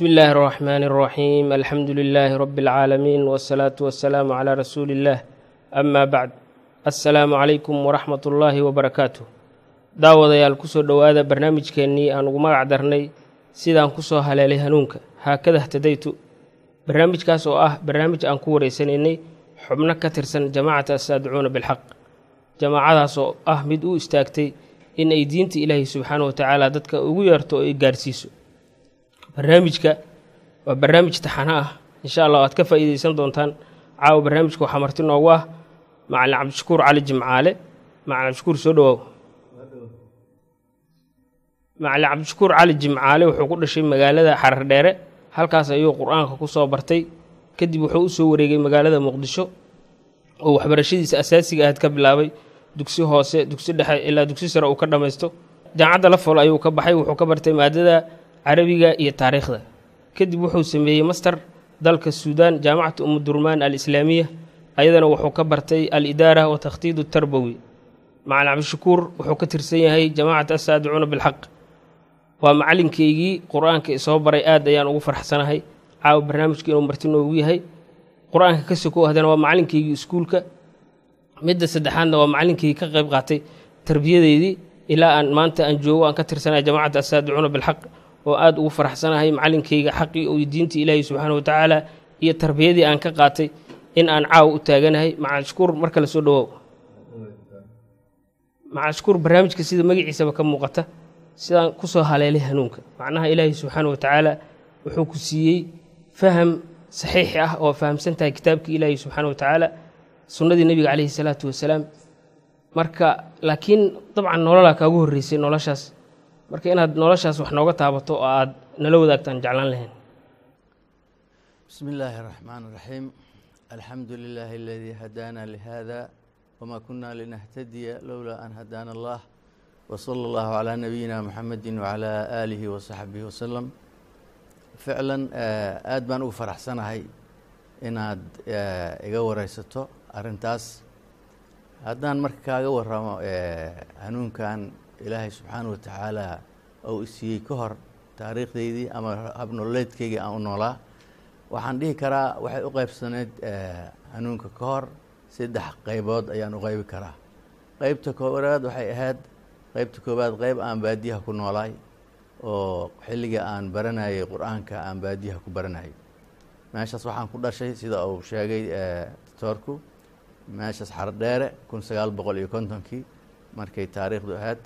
بسم الله الرحمن الرحيم الحمد لله رب العالمين والصلاة والسلام على رسول الله أما بعد السلام عليكم ورحمة الله وبركاته daawadayaal kusoo dhowaada barnaamijkeennii aan ugu magac darnay sidaan kusoo haleelay hanuunka haakada htadaytu barnaamijkaas oo ah barnaamij aan ku wareysanaynay xubno ka tirsan jamaacata assaadicuuna bilxaq jamaacadaas oo ah mid u istaagtay in ay diinta ilaahay subxaana wa tacaala dadka ugu yeerto oo ay gaarsiiso barnaamijka waa barnaamij taxano ah. Insha allah aad ka faa'iideysan doontaan. Caawa barnaamijka waxaa marti noogu ah macalin cabdishakuur cali jimcaale. Macalin cabdishakuur soo dhowaaw macalin cabdishakuur cali jimcaale wuxuu ku dhashay magaalada xarar dheere halkaas ayuu qur'aanka ku soo bartay. Kadib wuxuu u soo wareegay magaalada muqdisho oo waxbarashadiisa asaasiga ahayd ka bilaabay. Dugsi hoose dugsi dhexe ilaa dugsi sare uu ka dhammaysto jaamacadda lafol ayuu ka baxay wuxuu ka bartay maadada carabiga iyo taariikhda. Kadib wuxuu sameeyey master dalka suudaan jaamacatu umudurmaan al islaamiya ayadana wuxuu ka bartay al idaara wa takhtiidu tarbawi macalin cabdishakuur wuxuu ka tirsan yahay jamaacata assaadicuuna bilxaq. Waa macalinkeygii qur'aanka isoo baray aad ayaan ugu farxsanahay caawa barnaamijka inuu marti noogu yahay. Qur'aanka ka soko ahdana waa macalinkeygii iskuulka. Midda saddexaadna waa macalinkeygii ka qayb qaatay tarbiyadeydii ilaa aan maanta aan joogo aan ka tirsanahay jamaacadda assaadicuuna bilxaq oo aad ugu faraxsanahay macalinkeyga xaqii oo diinta ilaahi subxaana wa tacaala iyo tarbiyadii aan ka qaatay in aan caawa u taaganahay. Macalin shukuur mar kale soo dhawoow macalin shukuur barnaamijka sida magaciisaba ka muuqata. Sidaan ku soo haleelay hanuunka. Macnaha ilaahi subxaana wa tacaala wuxuu ku siiyey faham saxiixi ah oo fahamsan tahay kitaabkii ilaahi subxaana wa tacaala sunnadii nebiga caleyhi salaatu wasalaam. Marka laakiin dabcan nololaa kaagu horreysay noloshaas marka inaad noloshaas wax nooga taabato oo aada nala wadaagtaan jeclaan lahayn. Bismi illaahi اraxmaan اraxiim alxamdu lilaahi aladii hadaana lihada wma kuna linahtadiya lowlaa an hadaana allah wsala allahu calaa nabiyina muxamedi wacalaa aalihi wasaxbihi wasalam ficlan eh, aad baan ugu faraxsanahay inaad eh, iga wareysato arrintaas. Haddaan marka kaaga waramo eh, hanuunkan ilaahay subxaana wa tacaala ou isiiyey ka hor taariikhdeydii ama habnololeedkeygii aan u noolaa. Waxaan dhihi karaa waxay u qeybsaneyd hanuunka ka hor saddex qeybood ayaan u qeybi karaa. Qeybta koowaad waxay ahayd qeybta koowaad qeyb aan baadiyaha ku noolaay oo xilliga aan baranayay qur'aanka aan baadiyaha ku baranayay. Meeshaas waxaan ku dhashay sida uu sheegay doctoorku meeshaas xardheere kun sagaal boqol iyo kontonkii markay taariikhdu ahayd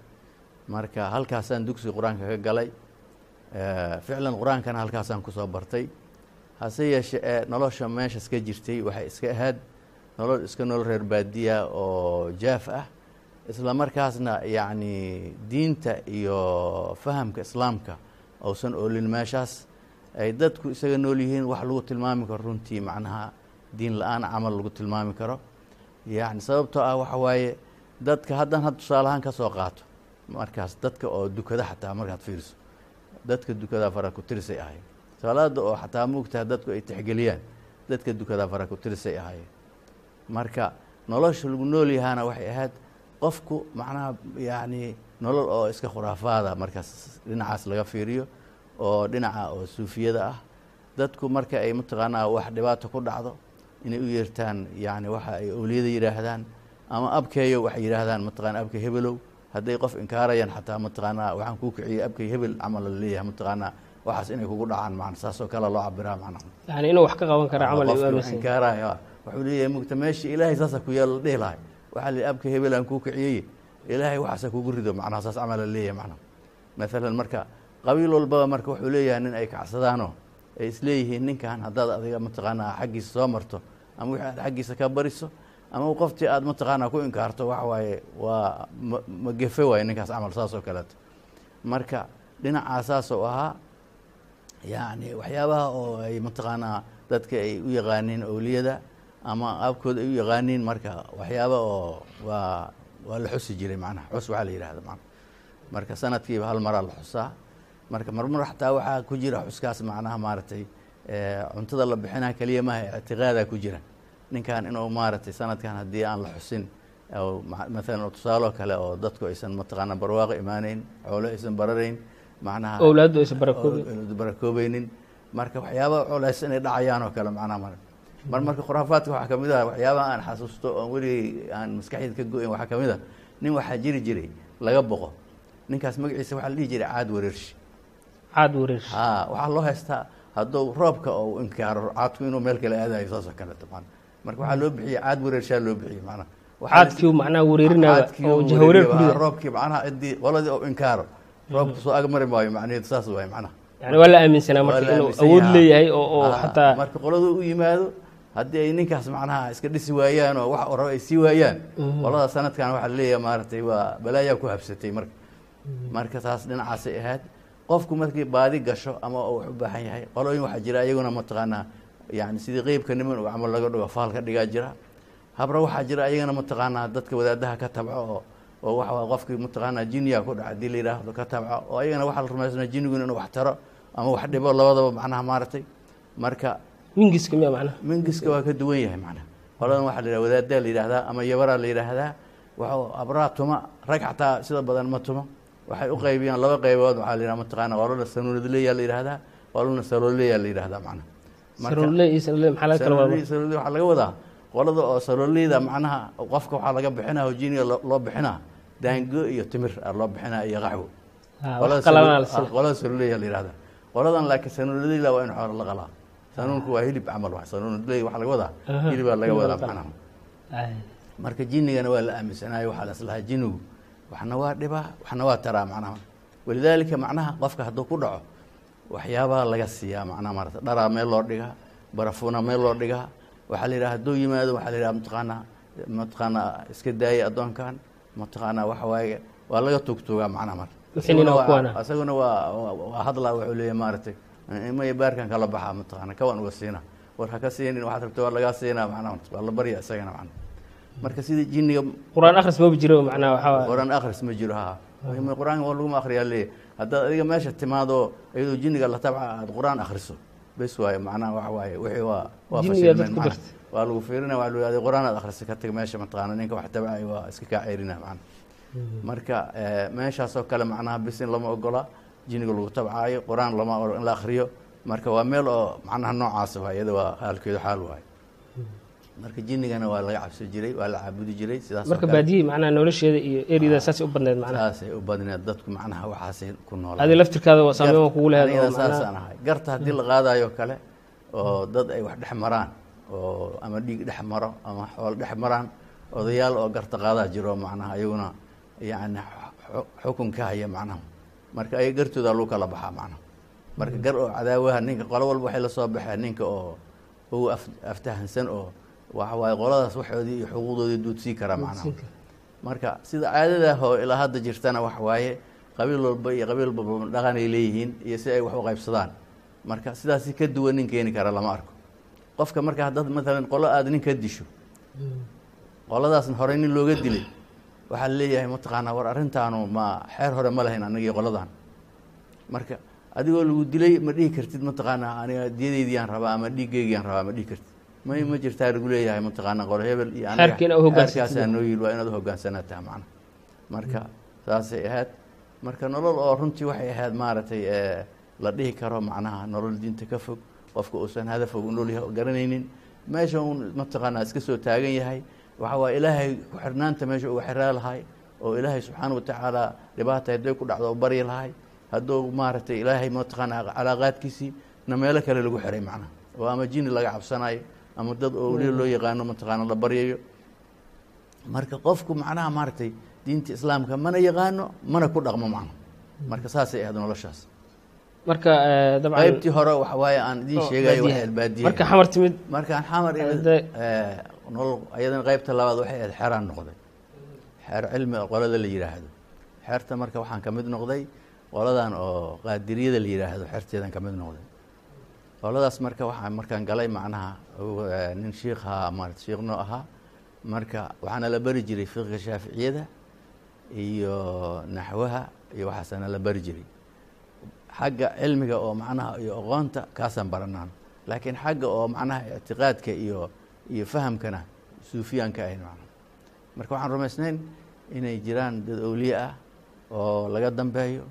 marka halkaasaan dugsiga qur'aanka ka galay ficlan qur'aankana halkaasaan ku soo bartay. Hase yeeshe ee nolosha meeshaas ka jirtay waxay iska ahayd nolol iska nolol reer baadiya oo jaaf ah. Isla markaasna yacni diinta iyo fahamka islaamka uusan oolin meeshaas ay dadku isaga nool yihiin wax lagu tilmaami karo runtii macnaha diin la'aan camal lagu tilmaami karo. Yacni sababtoo ah waxa waaye dadka haddan had tusaalahaan ka soo qaato markaas dadka oo dukada xataa markaad fiiriso. Dadka dukadaa fara ku tirisay ahayen salaada oo xataa muugtaha dadku ay tixgeliyaan dadka dukadaa fara ku tirisay ahaayeen. Marka nolosha lagu nool yahaana waxay ahayd qofku macnaha yacni nolol oo iska khuraafaada markaas dhinacaas laga fiiriyo oo dhinaca oo suufiyada ah. Dadku marka ay mataqaanaa wax dhibaato ku dhacdo inay u yeertaan yacni waxa ay owliyada yidhaahdaan ama abkeeyo waxay yidhaahdaan mataqana abka hebelow hadday qof inkaarayaan xataa mataqaanaa waxaan kuu kiciyey abkay hebel camal la leeyahay mataqaanaa waxaas inay kugu dhacaan macna saasoo kale loo cabiraa macna. Yani inuu wax ka qaban kara camal ay u aaminsan inkaaraya wuxuu leeyahay mugta meesha ilaahay saasa ku la dhihi lahay. Waxaa la abka hebel aan kuu kiciyey. Ilaahay waxaasa kugu rido macnaha saas camal la leeyahay macna. Maalan marka qabiil walbaba marka wuxuu leeyahay nin ay kacsadaanoo ay isleeyihiin ninkan haddaad adiga mataqaanaa xaggiisa soo marto ama wixii aad xaggiisa ka bariso ama qoftii aad mataqaanaa ku inkaarto waxa waaye waa ma ma gefe waaye ninkaas camal saas kaleeto marka dhinacaa oo ahaa yacni waxyaabaha oo ay mataqaanaa dadka ay u yaqaaniin owliyada ama abkooda ay u yaqaaniin marka waxyaaba oo waa waa la xusi jiray macnaha xus waxaa la yidhahda mana marka sanadkiiba hal maraa la xusaa. Marka marmar xataa waxaa ku jira xuskaas macnaha maaragtay cuntada la bixinaa keliya maaha ictiqaadaa ku jira ninkan inuu maaragtay sanadkan haddii aan la xusin maalan tusaaloo kale oo dadku aysan mataqaana barwaaqo imaaneyn xoolo aysan bararayn macnaha owlaaddu aysan barakoobaynin. Marka waxyaaba culays inay dhacayaan oo kale macnaha mar mar marka khuraafaadka waxaa ka mid ah waxyaabaha aan xasuusto oon weligay aan maskaxdayda ka go-in waxaa ka mid a nin waxaa jiri jiray laga boqo. Ninkaas magaciisa waxaa la dhihi jiray caad wareershi. Caad wareershi. Ha waxaa loo haystaa hadduu roobka oo inkaaro caadku inuu meel kale aadayo saas oo kaleeto man marka waxaa loo bixiyey caad wareershaa loo bixiyey macnaha. Caadkii macnaha wareerinaya oo jahawareer ku rida roobkii macnaha cidii qoladii oo inkaaro. Roobka soo agmari maayo macnaheedu saas waay macnaha. Yani waa la aaminsanaa marka inuu awood leeyahay oo xataa marka qoladu u yimaado haddii ay ninkaas macnaha iska dhisi waayaan oo wax rabo ay sii waayaan qolada sanadkan waxaa la leeyahay maaragtay waa balaayaa ku habsatay marka. Marka taas dhinacaasay ahayd qofku markii baadi gasho ama uu wax u baahan yahay qolooyin waxaa jira iyaguna mataqaanaa yani sidii qeybka niman uu camal laga dhigo faal ka dhigaa jira. Habra waxaa jira ayagana mataqaanaa dadka wadaadaha ka tabco oo oo waxa qofkii mataqaanaa jiniya ku dhaca. Hadii la yidhaahdo ka tabco oo ayagana waxaa la rumaysnaa jiniguna inuu wax taro ama wax dhibo labadaba macnaha maaragtay. Marka mingiska miya macnaha? mingiska waa ka duwan yahay macnaha. Qoladan waxaa la yidhahda wadaadaa la yidhaahdaa ama yabaraa la yidhaahdaa. Waxuu abraa tuma rag xataa sida badan ma tumo waxay u qaybiyaan laba qaybood waxaa la yidhaha mataqaana qolana sanuunadleyaa la yidhaahdaa qolana salooleyaa la yidhahdaa macnaha waxaa laga wadaa qolada oo saloleyda macnaha qofka waxaa laga bixinaa hojiniga loo bixinaa. Daango iyo timir a loo bixinaa iyo qaxwo. Qolada saluleya la yihahda qoladan laakiin sanuunadleyla waa in xoolo la qalaa. Sanuunku waa hilib camal wa sanuunadley waxaa laga wadaa. Hilibaa laga wadaa macnaha. Marka jinigana waa la aaminsanaayo waxaa laslahaa jinigu waxna waa dhibaa waxna waa taraa macnaha. Walidaalika macnaha qofka hadduu ku dhaco waxyaabaha laga siiyaa macnaha maarata dharaa meel loo dhigaa barafuna meel loo dhigaa waxaa la yidhaha hadduu yimaado waxaa la yidhaha mataqaanaa mataqaanaa iska daaya addoonkan mataqaanaa waxa waaye waa laga tugtugaa macnaha marka isaguna waa hadlaa wuxuu leeyahy maaragtay imay baarkan kala baxaa mataqaana kawan uga siina. War haka siinin waxaad rabta waa lagaa siinaa macnaha waa la barya isagana macnaha marka sidii jiniga qur'aan akhris maba jiro macnaha waxaa qur'aan akhris ma jiro ha qur'aanka waa laguma akhriyaa leeyahy haddaad adiga meesha timaado iyadoo jiniga la tabca aad qur'aan akhriso bes waaye macnaha waxa waaye. Wixii waa waa fashilmeen waa lagu fiirina waa lagu adi qur'aan aad akhrisa ka tag meesha mataqaana ninka wax tabcay waa iska kaa ceyrina macnaha marka meeshaasoo kale macnaha bis in lama ogola jiniga lagu tabcaayo qur'aan lama in la akhriyo. Marka waa meel oo macnaha noocaas waa iyada waa haalkeedu xaal waayo marka jinigana waa laga cabsi jiray waa la caabudi jiray sidaas marka macnaha nolosheeda iyo eriyada saasay u badneed macnaha. Saasay u badneed dadku macnaha waxaasay ku noolaa adi laftirkaada waa saameyn waa kugu oo saasaan ahay. Garta haddii la qaadayo kale oo dad ay wax dhex maraan oo ama dhiig dhex maro ama xoolo dhex maraan odayaal oo garta qaadaa jiro macnaha ayaguna yani xukunka haya macnaha. Marka ay gartooda lagu kala baxaa macnaha. Marka gar oo cadaawaha ninka qolo walba waxay la soo baxeen ninka oo ugu aftahansan oo waxa waaye qoladaas waxoodii iyo xuquuqdoodii duudsii karaa macnaha marka sida caadadaah oo ilaa hadda jirtana waxa waaye qabiil walba iyo qabiil walba dhaqan ay leeyihiin iyo si ay wax u qaybsadaan. Marka sidaasi ka duwan nin keeni kara lama arko. Qofka marka haddaad maalan qolo aada nin ka disho qoladaasna horey nin looga dilay waxaa leeyahay mataqaanaa war arrintaanu ma xeer hore ma lahayn anagii qoladan. Marka adigoo lagu dilay ma dhihi kartid mataqaanaa aniga diyadeydiyaan rabaa ama dhiiggeygiaan rabaa ma dhihi kartid may ma jirtaa lagu leeyahay mataqaanaa qolo hebel iyo anigaxeerkaasaa noo yil waa inaad uhogaansanataa macna. Marka saasay ahayd. Marka nolol oo runtii waxay ahayd maaragtay la dhihi karo macnaha nolol diinta ka fog qofka uusan hadafog noolyahay garanaynin. Meesha uun mataqaanaa iska soo taagan yahay waxa waay ilaahay ku xirnaanta meesha uga xiraa lahay oo ilaahay subxaana watacaala dhibaata hadday ku dhacdo u baryi lahay hadduu maaragtay ilaahay mataqaanaa calaaqaadkiisii na meelo kale lagu xiray macnaha. Oo ama jini laga cabsanayo ama dad oo weliba loo yaqaano mataqaana la baryayo marka qofku macnaha maaragtay diinta islaamka mana yaqaano mana ku dhaqmo macna marka saasay ahayd noloshaas. Marka dabcan qaybtii hore waxa waaye aan idiin sheegayo waxay ahayd baadiye marka xamar timid. Markaan xamar imid nolol ayadana qaybta labaad waxay ahayd xeraan noqday. Xeer cilmi qolada la yidhaahdo xeerta marka waxaan ka mid noqday qoladan oo qaadiriyada la yidhaahdo xerteedan ka mid noqday qoladaas marka waxaan markaan galay macnaha nin shiikhaa maarata shiikh noo ahaa marka waxaana la bari jiray fiqiga shaaficiyada iyo naxwaha iyo waxaasana la bari jiray. Xagga cilmiga oo macnaha iyo aqoonta kaasaan baranaan laakiin xagga oo macnaha ictiqaadka iyo iyo fahamkana suufiyaanka ahayn macnaha. Marka waxaan rumaysnayn inay jiraan dad awliye ah oo laga dambeeyo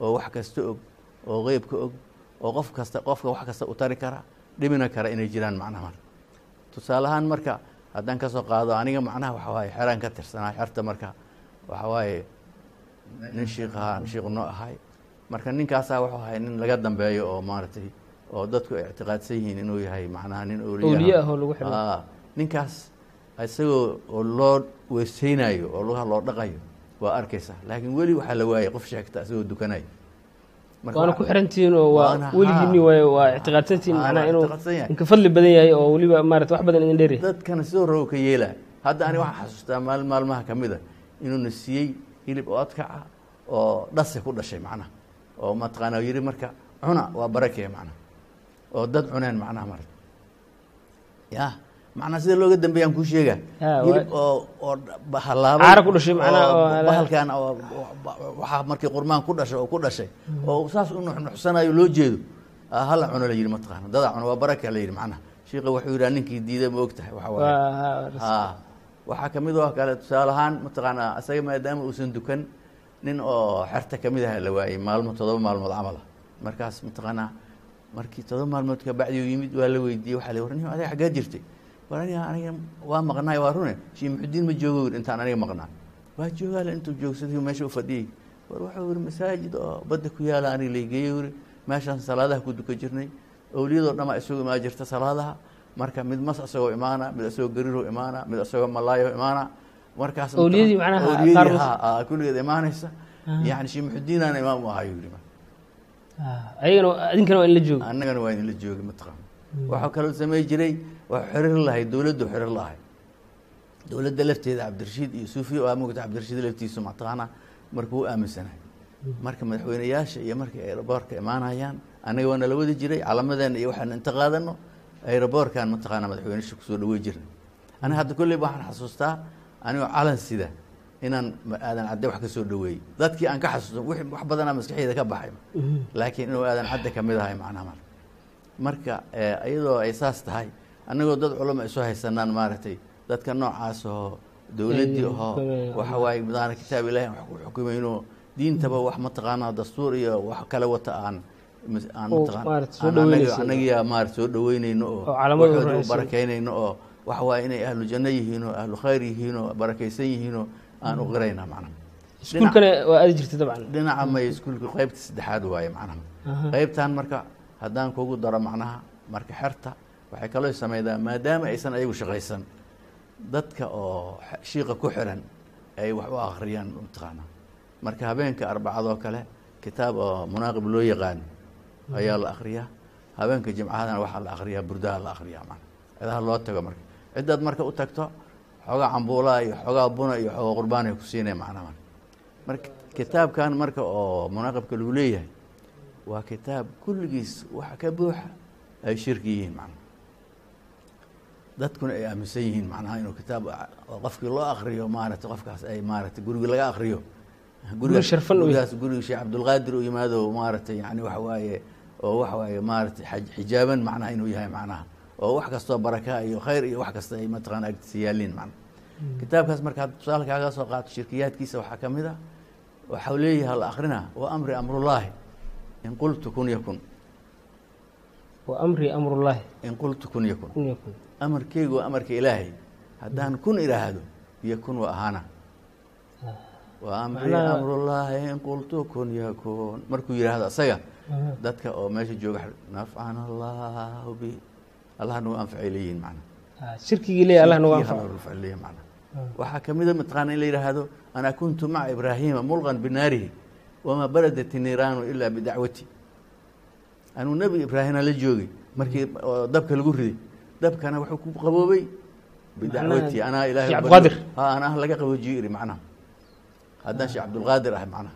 oo wax kasta og oo qeybka og oo qof kasta qofka wax kasta u tari kara dhibina kara inay jiraan macnaha marka tusaale ahaan marka haddaan ka soo qaado aniga macnaha waxa waaye xeraan ka tirsanaa xerta marka waxa waaye nin shiikahaa shiiku noo ahay. Marka ninkaasaa wuxuu ahay nin laga dambeeyo oo maaragtay oo dadku ay ictiqaadsan yihiin inuu yahay macnaha nin Awliye ah oo lagu xidho. Aa, ninkaas isagoo oo loo weyseynayo oo lugaha loo dhaqayo waa arkaysaa. Laakiin weli waxaa la waayay qof sheegta isagoo dukanayo waana ku xirantihiin oo waa haa. waaye waa ictiqaadsantihiin macnaha inuu inka fadli badan yahay oo weliba maarata wax badan idin dheer yahay dadkana sidoo rabo ka yeelaa hadda ani waxaan xasuustaa maalin maalmaha ka mid a inuuna siiyey hilib oodkaca oo dhase ku dhashay macnaha oo mataqaana yidhi marka cuna waa barakee macnaha oo dad cuneen macnaha marka ya macnaha sida looga dambeeyaan kuu sheegaa Ha, hilib waa- oo oo dha- halaabay Caara ku dhashay macnaha oo oo- bahalkan oo waxaa markii qurmaan ku dhashay oo ku dhashay. Oo saas u nuxnuxsanayo loo jeedo. Ah, hala cuno la yidhi mataqaana dadaa cuno waa baraka la yidhi macnaha shiika wuxuu yidhaha ninkii diiday ma og tahay waxa waaye waa haa waxaa ka mid oo kale tusaale ahaan mataqaanaa isaga maadaama uusan dukan nin oo xerta ka mid ah la waayey maalmo todoba maalmood camal ah markaas mataqaanaa markii todoba maalmood kabacdi uu yimid waa la weydiiyey waxaa la war nin adiga xaggaa jirtay aniga waa maqnaay waa rune shii muxudiin ma joogo intaan aniga maqnaa. Waa joogaale intuu joogsaday meesha u fadhiyey war wuxuu yidhi masaajid oo badda ku yaalla aniga laygeeyey yidhi meeshaan salaadaha ku duka jirnay. Owliyadoo dhan baa isugu imaan jirta salaadaha. Marka mid mas isagoo imaana mid isagoo gariiroo imaana mid isagoo malaayo imaana. Markaas kulligeed imaanaysa. Yani shii muxudiinaana imaam u ahayo yidhi ayagana idinkana waa in la joogo. Annagana waa idinla joogi mataqaana waxaa kaloo samey jiray waa xiriir lahay dowladdu xiriir lahay. Dowladda lafteeda cabdirashiid iyo suufiya oo amugta cabdirashiid laftiisu mataqaana markuu u aaminsanahay. Marka madaxweyneyaasha iyo markay aeroboortka imaanayaan annaga waa nala wadi jiray calamadeena iyo waxaan inta qaadano aeroboorkan mataqaana madaxweynasha ku soo dhawey jirnay. Aniga hadda kolleyba waxaan xasuustaa anigoo calan sida inaan aadan cadde wax ka dhaweeyey. Dadkii aan ka wixii wax badanaa maskaxdeyda ka baxay. Laakiin inuu aadan cadde ka ahay macnaha marka marka eh, iyadoo ay saas tahay annagoo dad culama isu haysanaan maaragtay. Dadka noocaas oo dowladdii Ay, ahoo waxa waaye madaana kitaab ilaahi aan wax ku xukumayno diintaba wax mataqaanaa dastuur iyo wax kale wata aan mataqaan- maaragtay soo dhaweynayno oo waxooda u barakaynayno oo waxa waaye inay ahlu janno yihiin oo ahlu khayr yihiin oo barakaysan yihiin oo aan u qirayna macnaha. Jirta dabcan. dhinaca may iskuulka qaybta saddexaad waaye macnaha. Aha. qaybtan marka haddaan kugu daro macnaha marka xerta waxay kaloo sameydaa maadaama aysan ayagu shaqaysan dadka oo shiiqa ku xiran ay wax u akhriyaan mataqaana marka habeenka arbacadoo kale kitaab oo munaaqib loo yaqaan ayaa la akhriyaa. Habeenka jimcahadana waxaa la akhriyaa burdaha la akhriyaa macna. Cidaha loo tago marka. Ciddaad marka u tagto xoogaa cambuulaa iyo xoogaa buna iyo xoogaa qurbaan ay ku siinaya macnaha marka kitaabkan marka oo munaaqibka lagu leeyahay waa kitaab kulligiis waxa ka buuxa ay shirki yihiin macnaha dadkuna ay aaminsan yihiin macnaha inuu kitaab qofkii loo akriyo maaragtay qofkaas ay maaragtay gurigi laga akriyo Guri sharfan u yahay. gurigaas guriga sheekh cabdulqaadir uu yimaado maaragtay yani waxa waaye oo waxa waaye maaragtay xaj- xijaaban macnaha inuu yahay macnaha. Oo wax kastoo baraka iyo khayr iyo wax kasta ay mataqaana agtiisa yaaliin macnaha. Kitaabkaas marka hadda tusaale kaaga soo qaato shirkiyaadkiisa waxaa ka mid a waxau leeyahay la akrinaa wa amri amrullaahi in qultu kun yakun. Wa amri amrullaahi in qultu kun yakun amarkeygu waa amarka ilaahay. Haddaan kun idhaahdo yakun waa ahaana wa amri amrullaahi in qultu kun yakun markuu yidhaahdo asaga dadka oo meesha jooga nafcana allahu bi allah nagu anfacay leeyihiin macna. Ah, shirkigii leeyahay allah nagu anfaco anfaco macna. Waxaa ka mida mataqaana in la yidhaahdo ana kuntu maca ibraahiima mulqan binaarihi wamaa baradat niiraanu ilaa bidacwati anuu nebi ibraahima la joogay markii dabka lagu riday dabkana wuxuu ku qaboobay. Bidacwati anaa ha anaa laga qaboojiyo iri macnaha. Haddaan sheekh cabdulqaadir ah macnaha.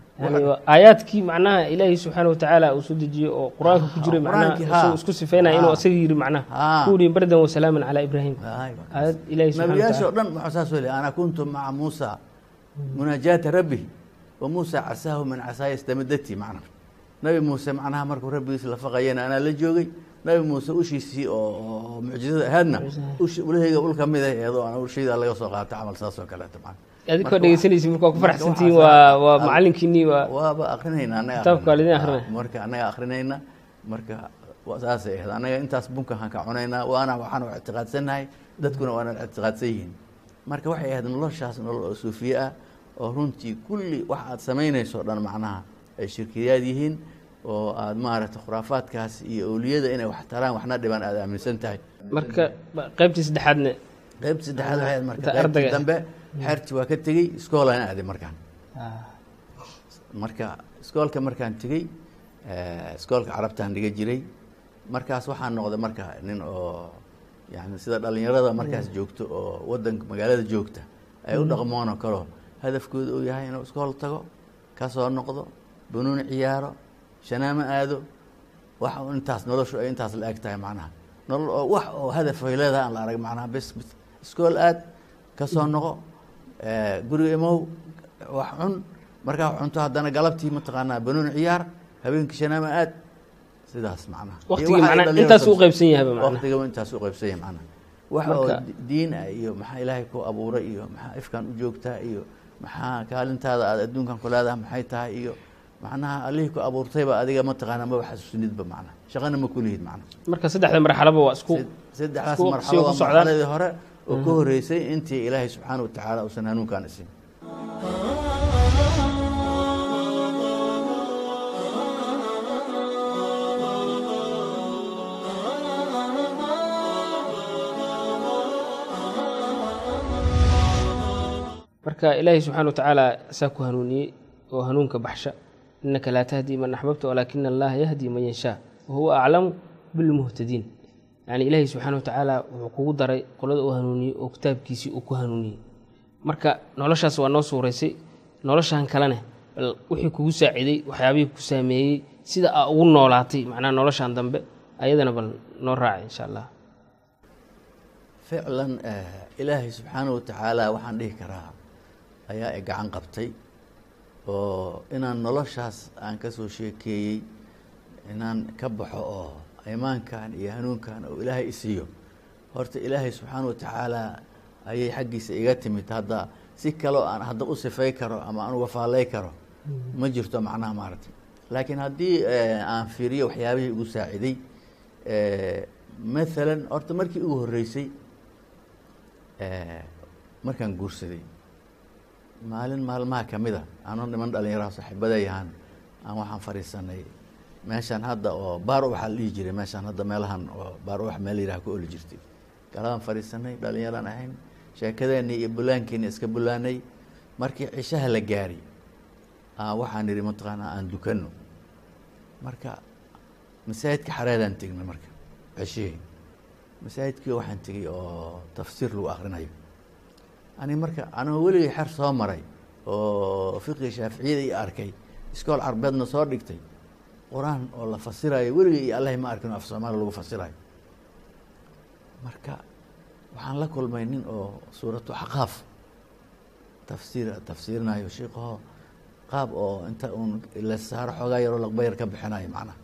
Aayaadkii macnaha ilaahay subxaana watacaala uu soo dejiyey oo qur'aanka ku jiray macnaha isku sifeynaya inuu asaga yidhi macnaha. Haa. ku yidhi bardan wasalaaman calaa ibraahim. Aayad ilaahay subxaana watacaala dhan waxaa saas weli ana kuntu maca muusa munaajaata rabbi wa muusa casaahu min casaaya istamadati macnaha. Nabi muuse macnaha markuu rabbigiis la faqayana anaa la joogay nabi muuse ushiisii oo mucjizada ahaadna ush ulahayga ul ka mid ah iyadoo aan urshayda laga soo qaata camal saas oo kaleeto macna adinkoo Marka dhegeysanaysa marka waa ku faraxsantihiin waa waa macalinkiinii waa waaba akrinayna annaga Kitaabka waa akrinayna. lidin akrinaya. Ah, marka annaga akrinayna marka saasay ahayd annaga intaas bunkahaan ka cunaynaa waana waxaan ictiqaadsannahay dadkuna waana ictiqaadsan yihiin marka waxay ahayd noloshaas nolol oo suufiye ah oo runtii kulli wax aad samaynayso o dhan macnaha ay shirkiyaad yihiin oo aada maaragtay khuraafaadkaas iyo owliyada inay wax taraan waxna dhibaan aada aaminsan tahay. Marka qaybtii saddexaadna. Qaybta saddexaad waxay ahayd marka. Qaybtii dambe xerti waa ka tegey iskoolaan aaday markaan. Marka iskoolka markaan tegey eh, iskoolka carabtaan dhiga jiray. Markaas waxaan noqday marka nin oo yani sida dhalinyarada markaas joogto oo wadanka magaalada joogta ay u dhaqmoonoo kaleo hadafkooda uu yahay inuu iskool tago ka soo noqdo banuun ciyaaro shanaamo aado wax intaas noloshu ay intaas la eg tahay macnaha nolol oo wax oo hadaf ay leedahay aan la arag macnaha bes iskool aad ka soo noqo guriga imow wax cun markaa cunto haddana galabtii mataqaanaa banuun ciyaar habeenkii shanaama aad sidaas macnaha intaas u soo- qaybsan yahayba macnaha waqtiga intaas u qaybsan yahay macnaha wax oo Marka- di- diin ah iyo maxaa ilaahay ku abuuray iyo maxaa ifkaan u joogtaa iyo maxaa kaalintaada aad adduunkan ku leedahay maxay tahay iyo macnaha allihii ku abuurtayba adiga mataqaanaa maba xasuusinidba macnaha. Shaqana ma kulihid macnaha. Marka saddexda marxalaba waa isku saddexdaas marxalo waa marxaladii hore oo ka horeysay intii ilaahay subxaana watacaala uusan hanuunkaan isin. Marka ilaahay subxaana wa tacaala saa ku hanuuniyey oo hanuunka baxsha innaka laa tahdii man axbabta walaakina allaha yahdi man yanshaa wa huwa aclamu bilmuhtadiin yacni ilaahay subxaana wa tacaala wuxuu kugu daray qolada uu hanuuniyey oo kitaabkiisii uu ku hanuuniyey marka noloshaas waa noo suuraysay noloshan kalene bal wixii kugu saaciday waxyaabihii ku saameeyey sida aa ugu noolaatay macnaha noloshan dambe ayadana bal noo raacay insha allah ficlan ilaahay subxaana watacaala waxaan dhihi karaa ayaa gacan qabtay oo inaan noloshaas aan ka soo sheekeeyey inaan ka baxo oo imaankan iyo hanuunkan oo ilaahay isiiyo horta ilaahay subxaana watacaala ayay xaggiisa iga timid. Hadda si kaloo aan hadda u sifay karo ama aan uga faallay karo ma jirto macnaha maaragtay. Laakiin haddii eh, aan fiiriyo waxyaabihii igu saaciday eh, maalan horta markii ugu horreysay markaan guursaday maalin maalmaha ka mid a anoo niman dhalinyaraha saaxiibadayahan aan waxaan fadhiisanay meeshaan hadda oo baar ubaxa la dhihi jiray meeshaan hadda meelahan oo baar ubax meel yidhaha ku oli jirtay. Galadaan fadhiisanay dhalinyaraan ahayn sheekadeennii iyo bulaankeennii iska bulaanay markii cishaha la gaari aa waxaan idhi mataqaanaa aan dukanno. Marka masaajidka xareedaan tegnay marka ceshihii. Masaajidkii waxaan tegey oo tafsiir lagu akrinayo ani marka anoo weligay xer soo maray oo fiqi shaaficiyada i arkay iskool carbeedna soo dhigtay qur'aan oo la fasirayo weligay iyo allahi ma arkin oo af soomaali lagu fasirayo marka waxaan la kulmay nin oo suuratu xaqaaf tafsiir tafsiirinayo sheikaho qaab oo inta uun la saaro xoogaa yaroo laqbayar ka bixinayo macnaha.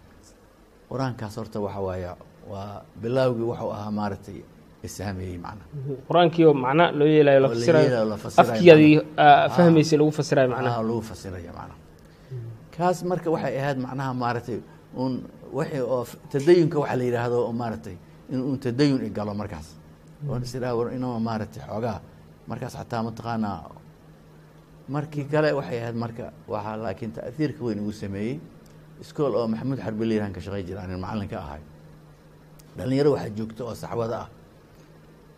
Qur'aankaas horta waxa waaye waa bilaawgii waxuu ahaa maaragtay qur'aankiioo macna. Loo yeelayo la fasirayo fasirayo fahmaysa lagu fasirayo macnaha ah lagu fasiraya macnaha kaas marka waxay ahayd macnaha maaragtay un wixii oo tadayunka waxa la yidhaahdo oo maaragtay in un tadayun i galo markaas. Oon is idhaha war inama maaragtay xoogaa markaas xataa mataqaanaa markii kale waxay ahayd marka waxaa laakiin ta'hiirka weyn igu sameeyey. Iskool oo maxamuud xarbi liiraan ka shaqay jira anin macalin ka ahay. Dhalinyaro waxaa joogta oo saxwado ah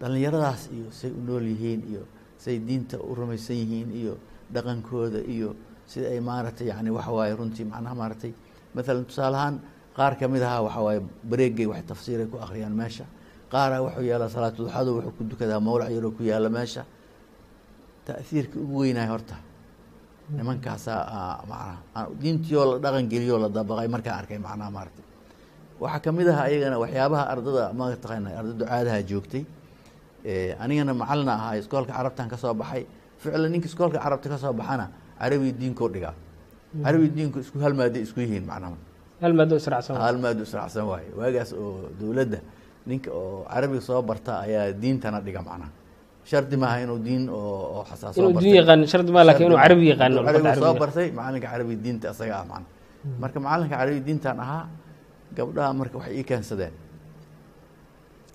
dhallinyaradaas iyo say u nool yihiin iyo say diinta u rumaysan yihiin iyo dhaqankooda iyo sida ay maaragtay yani waxa runtii macnaha maaragtay maalan tusaale ahaan qaar ka mid ahaa waxa waaye bareegay wax tafsiiray ku akhriyaan meesha qaaraa wuxuu yaalla salaatuduxadu wuxuu ku dukadaa mawlac yaroo ku yaalla meesha. Ta'hiirka ugu weynaay horta nimankaasaa aa, macnaha aan diintii oo la dhaqan geliyoo la dabaqay markaan arkay macnaha maaragtay. Waxaa ka aha ayagana waxyaabaha ardada ma taqaana arda ducaadaha joogtay anigana macalina ahaa iskoolka carabtan ka soo baxay. Ficlan ninka iskoolka carabta ka soo baxana carabi diinkoo dhigaa. Carabi diinku isku hal isku yihiin macnaha. Hal maado israacsan hal maadu israacsan waaye waagaas oo dowladda ninka oo carabiga soo barta ayaa diintana dhiga macnaha. Shardi maaha inuu diin oo soo bartay. macalinka carabi diinta isaga ah macna marka macalinka carabi diintan ahaa gabdhaha marka waxay ii keensadeen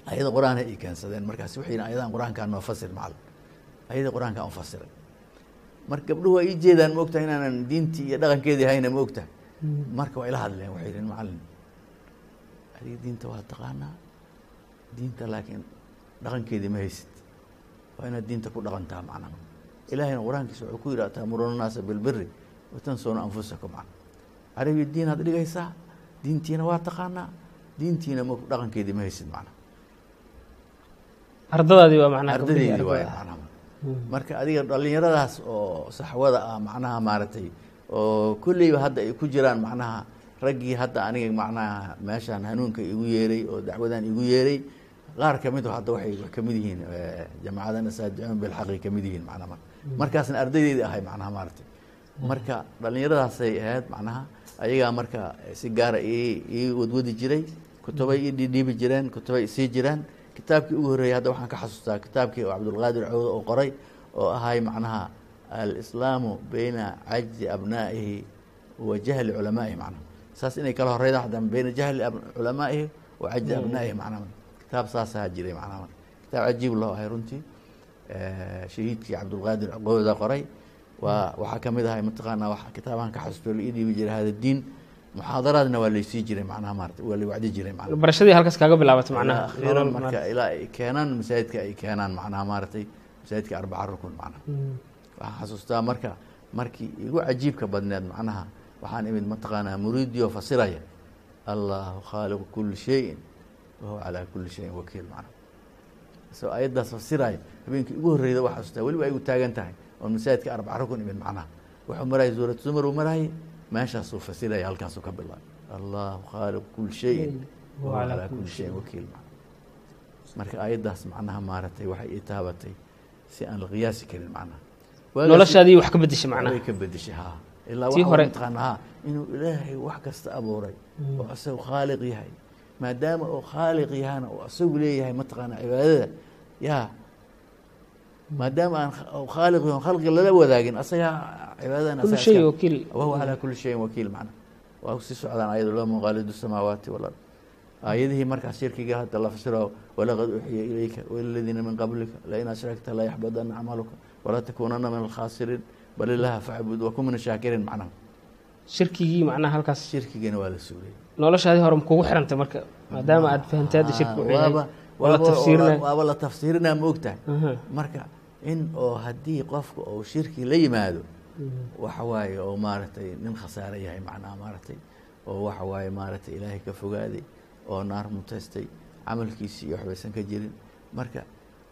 ayada qur'aan ii keensadeen markaas waxay ayadan qur'aankaa noo fasir macalin ayada qur'aankaa un fasiray marka gabdhuhu waa ii jeedaan inaanan diintii iyo dhaqankeedii hayna ma marka waa ila hadleen waxay yihiin macalin adiga diinta waa taqaanaa diinta laakiin dhaqankeedii ma haysid. Waa inaad diinta ku dhaqantaa macnaha ilaahayna qur'aankiisa wuxuu ku yidhi taamuruna naasa bilbiri watansuuna anfusakum macna. Carabiya diin aad dhigaysaa diintiina waa taqaanaa diintiina dhaqankeedii ma haysid macna ardadaadii waa macnaha ardadeydii gabdhihii waay macnaha. Marka adiga dhalinyaradaas oo saxwada ah macnaha maaragtay oo kolleyba hadda ay ku jiraan macnaha raggii hadda aniga macnaha meeshaan hanuunka igu yeeray oo dacwadan igu yeeray qaar ka mid hadda waxay ka mid yihiin eh, jamaacadan asaadicuun bilxaqi ka mid yihiin macnaha marka markaasna ardaydeydii ahay macnaha maaragtay. Marka dhalinyaradaasay ahayd macnaha ayagaa marka si gaara ii wadwadi jiray kutubay ii dhiidhiibi jireen kutubay isii jiraan kitaabkii ugu horreeyey hadda waxaan ka xasuustaa kitaabkii oo cabdulqaadir cawdo oo qoray oo ahay macnaha alislaamu bayna cajzi abnaa'ihi wa jahli culamaa'ihi macnaha. Saas inay kala horeyda hadan bayna jahli culamaa'ihi wa cajzi abnaa'ihi macnaha. Kitaab saasaa jiray macnaha. Kitaab cajiib loo ahay runtii. Shahiidkii cabdulqaadir cawda qoray. Waa waxaa ka mid ahay mataqaanaa wax kitaabahan ka xasuusto la ii dhiibi hada diin muxaadaraadna waa laysii jiray macnaha maarata waa la wacdi jiray macnaha. Barashadii halkaas kaaga bilaabatay macnaha. ilaa akhiiran marka ilaa ay keenaan masaajidka ay keenaan macnaha maaragtay masaajidka arbaca rukun macnaha. Mm. waxaan xasuustaa marka markii igu cajiibka badneed macnaha waxaan imid mataqaanaa muriidio fasiraya allahu khaaliqu kuli shayin wahuwa calaa kuli shayin wakiil macnaha. So ayaddaas fasiraya habeenkii ugu horreyda waa xasuustaa weliba ay u taagan tahay oon masaajidka arbaca rukun imid macnaha. Wuxuu marayay suurat zumar uu marayay meeshaasuu fasiraya halkaasuu ka bilaabay allahu khaaliqu kuli shayin. Wahuwa calaa kuli shayin wakiil. Marka ayaddaas macnaha maaragtay waxay ii taabatay si aan la qiyaasi karin macnaha. Noloshaadii wax ka bedeshay macnaha. ka bedeshay ha ilaa Tii waxa hore- mataqaana ha inuu ilaahay wax kasta abuuray oo isagu khaaliq yahay. Maadaama uu khaaliq yahana uu isagu leeyahay mataqaana cibaadada. Yaa maadaama aan khaaliq yahay khalqi lala wadaagin asagaa cibaadadan kullu asagaa shay iska- wakiil. wahuwa calaa kuli shayin wakiil macna. Waa sii socdaan ayado la muqaalidu samaawaati walard aayadihii markaas shirkiga hadda la fasiro walaqad uxiya ilayka waladiina min qablika lain ashrakta la yaxbadana camaluka walaa takuunana min alkhaasiriin bal ilaha facbud wa kun min shaakiriin macnaha shirkigii macnaha halkaas. Shirkigana waa la suuray noloshaadii hore kugu xirantay marka maadaama aad fahantay hadda shirki yahay waaba waaba- la tafsiirinaa ma ogtahay. Aha. marka in oo haddii qofka uu shirki la yimaado waxa waaye oo maaragtay nin khasaare yahay macnaha maaragtay oo waxa waaye maaragtay ilaahay ka fogaaday oo naar mutaystay camalkiisii iyo waxbaysan ka jirin. Marka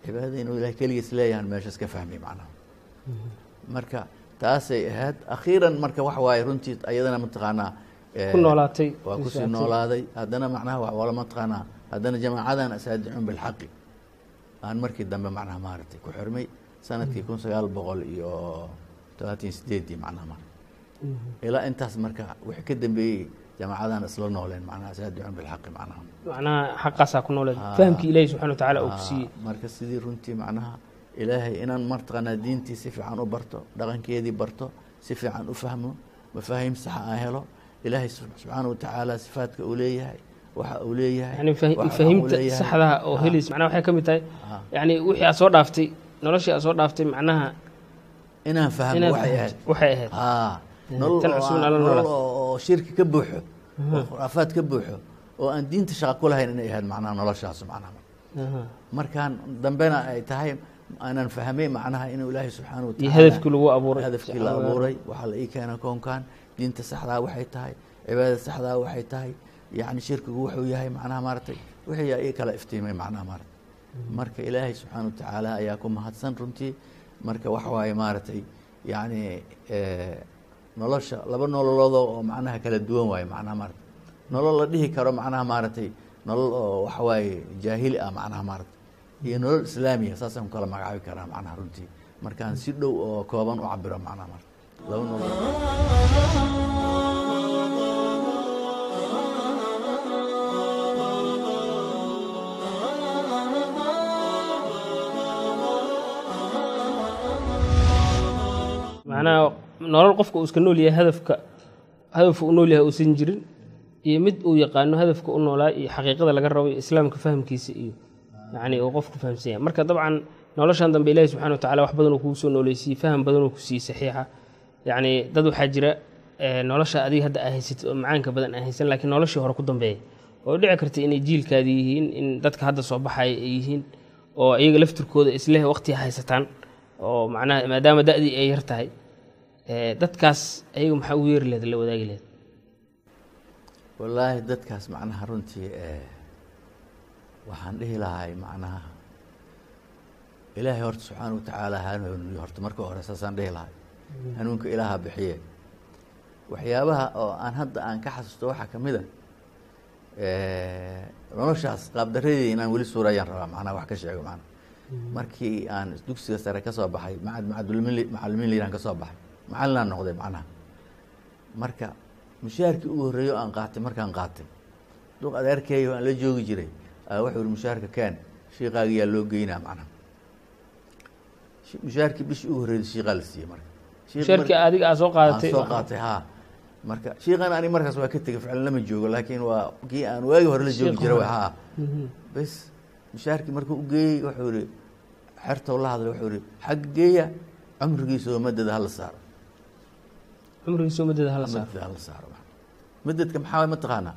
cibaadada inuu ilahay keligiis leeyahan meeshaas ka fahmay macnaha marka taasay ahayd. Akhiiran marka waxa waaye runtii ayadana mataqaanaa ku noolaatay waa ku sii noolaaday. Haddana macnaha wa- wala mataqaanaa haddana jamaacadan asaadicuun bilxaqi. Aan markii dambe macnaha maaragtay ku xirmay sannadkii kun sagaal boqol iyo todobaatan sideedii macnaha mar ilaa intaas marka wixii ka dambeeyey jamaacadan isla nooleen macnaha asaadicuun bilxaqi macnaha. Macnaha xaqaasaa ku nooleed Ah. fahamkii ilaahi subxana wa tacaala uu ku Ah, siiyey. Marka sidii runtii macnaha ilaahay inaan martaqaanaa diintii si fiican u barto dhaqankeedii barto si fiican u fahmo mafaahiim saxa aan helo ilaahay sub- subxaana wa tacaala sifaadka uu leeyahay waxa uu leeyahay. Yani fahi- waxa uu fahiimta leeyahay. saxdaha oo Ah, helays macnaha waxay ka mid tahay ah. yani wixii aad soo dhaaftay noloshii aad soo dhaaftay macnaha inaan fahmo waxay ahayd. waxay ahayd. Nolol tan oo oo oo shirki ka buuxo oo khuraafaad ka buuxo oo aan diinta shaqa ku lahayn inay ahayd macnaha noloshaas macnaha. Aha. markaan dambena ay tahay aanan fahmay macnaha inuu ilaahay subxaana wa hadafkii lagu abuuray. hadafkii la abuuray waxaa la ii keena koonkan diinta saxdaa waxay tahay cibaadada saxdaa waxay tahay yacni shirkigu wuxuu yahay macnaha maaragtay wixii ii kala iftiimay macnaha maaragtay. Marka ilaahay subxaana wa tacaala ayaa ku mahadsan runtii. Marka waxa waaye maaragtay yacni eh, nolosha laba nololoodoo oo macnaha kala duwan waaye macnaha maaragtay. Nolol la dhihi karo macnaha maaragtay nolol oo waxa waaye jaahili ah macnaha maaragtay. Iyo nolol islaamiya saasaan ku kala magacaabi karaa macnaha runtii. Markaan si dhow oo kooban u cabiro macnaha marka laba nolol macnaha nolol qofka uu iska nool yahay hadafka hadafka uu nool yahay uusan jirin iyo mid uu yaqaano hadafka u noolaa iyo xaqiiqada laga rabo iyo islaamka fahamkiisa iyo yacni uu qofku fahamsan marka dabcan noloshan dambe ilaahi subxana wa tacala wax badan uu kugu soo nooleysiyey faham badan uu ku siiyey saxiixa. Yacni dad waxaa jira nolosha adiga hadda aa oo macaanka badan haysan laakiin noloshii hore ku dambeeya oo dhici karta inay jiilkaadi yihiin in dadka hadda soo baxaya ay yihiin oo iyaga laftirkooda isleh waqti haysataan oo macnaha maadaama da-dii ay yar tahay dadkaas ayaga maxaa ugu yeeri lehed la wadaagi lehed wallaahi dadkaas macnaha runtii waxaan dhihi lahay macnaha ilaahay horta subxaana watacaala hanuuniyo horta marka hore saasaan dhihi lahay. Hanuunka ilaaha bixiye waxyaabaha oo aan hadda aan ka xasuusto waxaa ka mid a noloshaas qaabdaradii inaan weli suurayaan rabaa macnaha wax ka sheego macnaha. Markii aan dugsiga sare ka soo baxay macadulmi macalimiin liiraan ka baxay macalinaan noqday macnaha. Marka mushaharkii ugu horreeyo aan qaatay markaan qaatay duq adeerkeeyo aan la joogi jiray wuxuu yihi mushaharka kaan shiikaagiyaa loo geynaa macnaha. Mushaharkii bishii ugu horreeyay shiiqaa la siiyey marka. Mushaharkii adiga aa soo qaadatay soo qaatay haa. Marka shiikan ani markaas waa ka tegey ficlan lama joogo laakiin waa kii aan waagi hore la joogi jiray haa. Bes mushaharkii markuu u geeyey wuxuu yihi xertow la hadlay wuxuu yihi xagga geeya cumrigiisa oo madada hala saaro cumrigiisa oo madada hala saaro madadka maxaa mataqaanaa?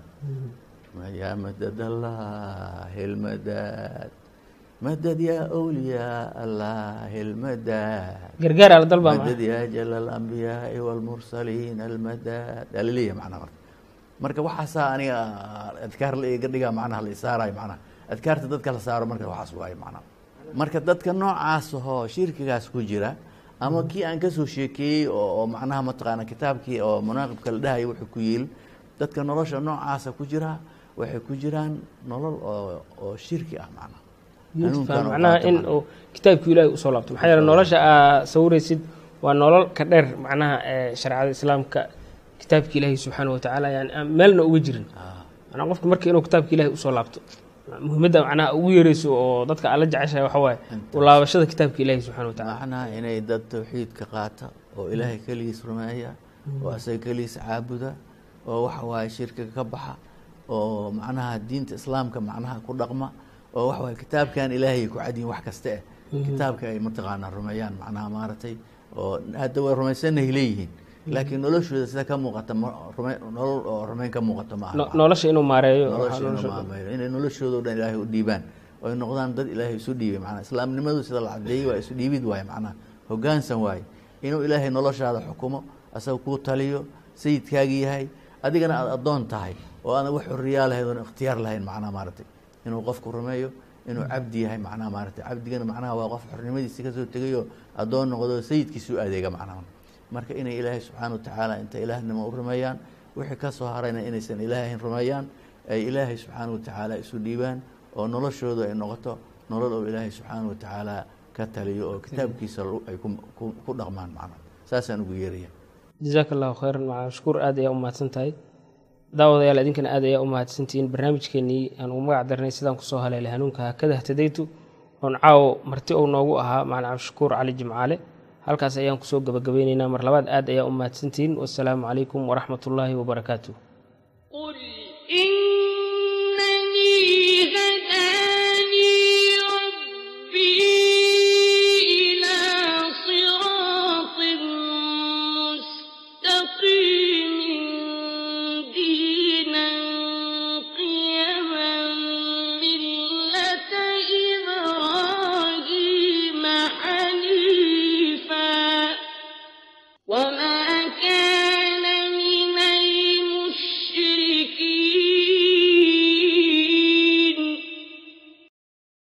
Yaa madad allahi lmadad madad yaa awliyaa allahi lmadad gargaar ala dalbaa madad yaa jala alambiyaai walmursaliin almadad aa la leeyahay macnaha marka. Marka waxaasaa aniga adkaar la iga dhigaa macnaha la isaarayo macnaha. Adkaarta dadka la saaro marka waxaas waayo macnaha. Marka dadka noocaas ahoo shirkigaas ku jira ama kii aan ka soo sheekeeyey oo macnaha mataqaana kitaabkii oo munaaqibka la dhahayo wuxuu ku yiil dadka nolosha noocaasa ku jira waxay ku jiraan nolol oo oo shirki ah macnaha. Macnaha in uu kitaabkii ilaahay u soo laabto. Maxaa yeele nolosha aa sawiraysid waa nolol ka dheer macnaha shareecada islaamka kitaabki ilaahay subxaana wa tacaala yani meelna uga jirin. Manaa qofka marka inuu kitaabka ilahay u soo laabto muhimadda macnaha ugu yeereyso oo dadka aala jeceshahay waxa waaye laabashada kitaabka ilaahay subxana wa tacala macnaha inay dad tawxiidka qaata oo ilaahay keligiis rumeeya oo asaga keligiis caabuda oo waxa waaye shirkiga ka baxa oo macnaha diinta islaamka macnaha ku dhaqma oo waxa waaye kitaabkan ilaahay ku cadiyin wax kasta eh. Kitaabka ay mataqaanaa rumeeyaan macnaha maaragtay oo hadda way rumaysannahay leeyihiin laakiin noloshooda sida ka muuqata nolol oo rumayn ka muuqato ma aha. Nolosha inuu maareeyo inay noloshooda o dhan ilaahay u dhiibaan. Oo ay noqdaan dad ilaahay isu dhiibay macnaha islaamnimadu sida la cadeeyey waa isu dhiibid waaye macnaha hoggaansan waaye. Inuu ilaahay noloshaada xukumo asaga kuu taliyo sayidkaagii yahay adigana aada addoon tahay oo aadan wax xorriyaa lahayn oon ikhtiyaar lahayn macnaha maaragtay. Inuu qofku rumeeyo inuu cabdi yahay macnaha maaragtay. Cabdigana macnaha waa qof xornimadiisi ka soo tegayoo addoon noqdo sayidkiisu adeega macnaha marka inay ilaahay subxaana wa tacaala inta ilaahnimo u rumeeyaan wixii ka soo harayna inaysan ilaahayn rumeeyaan ay ilaahay subxaana wa tacaala isu dhiibaan oo noloshoodu ay noqoto nolol oo ilaahay subxaana wa tacaala ka taliyo oo kitaabkiisa ay ku dhaqmaan macnaha saasaan ugu yeeraya jazaaka allahu khayran maca mashkuur aad ayaa u mahadsan tahay. Daawadayaal idinkana aad ayaa u mahadsantihiin barnaamijkeenii aan ugu magac darnay sidaan ku soo haleelay hanuunka hakada htadaytu oon caawo marti ou noogu ahaa. Macna cabdishakuur cali jimcaale halkaas ayaan ku soo gabagabeyneynaa. Mar labaad aad ayaa u mahadsantihiin wasalaamu calaykum waraxmat ullaahi wabarakaatu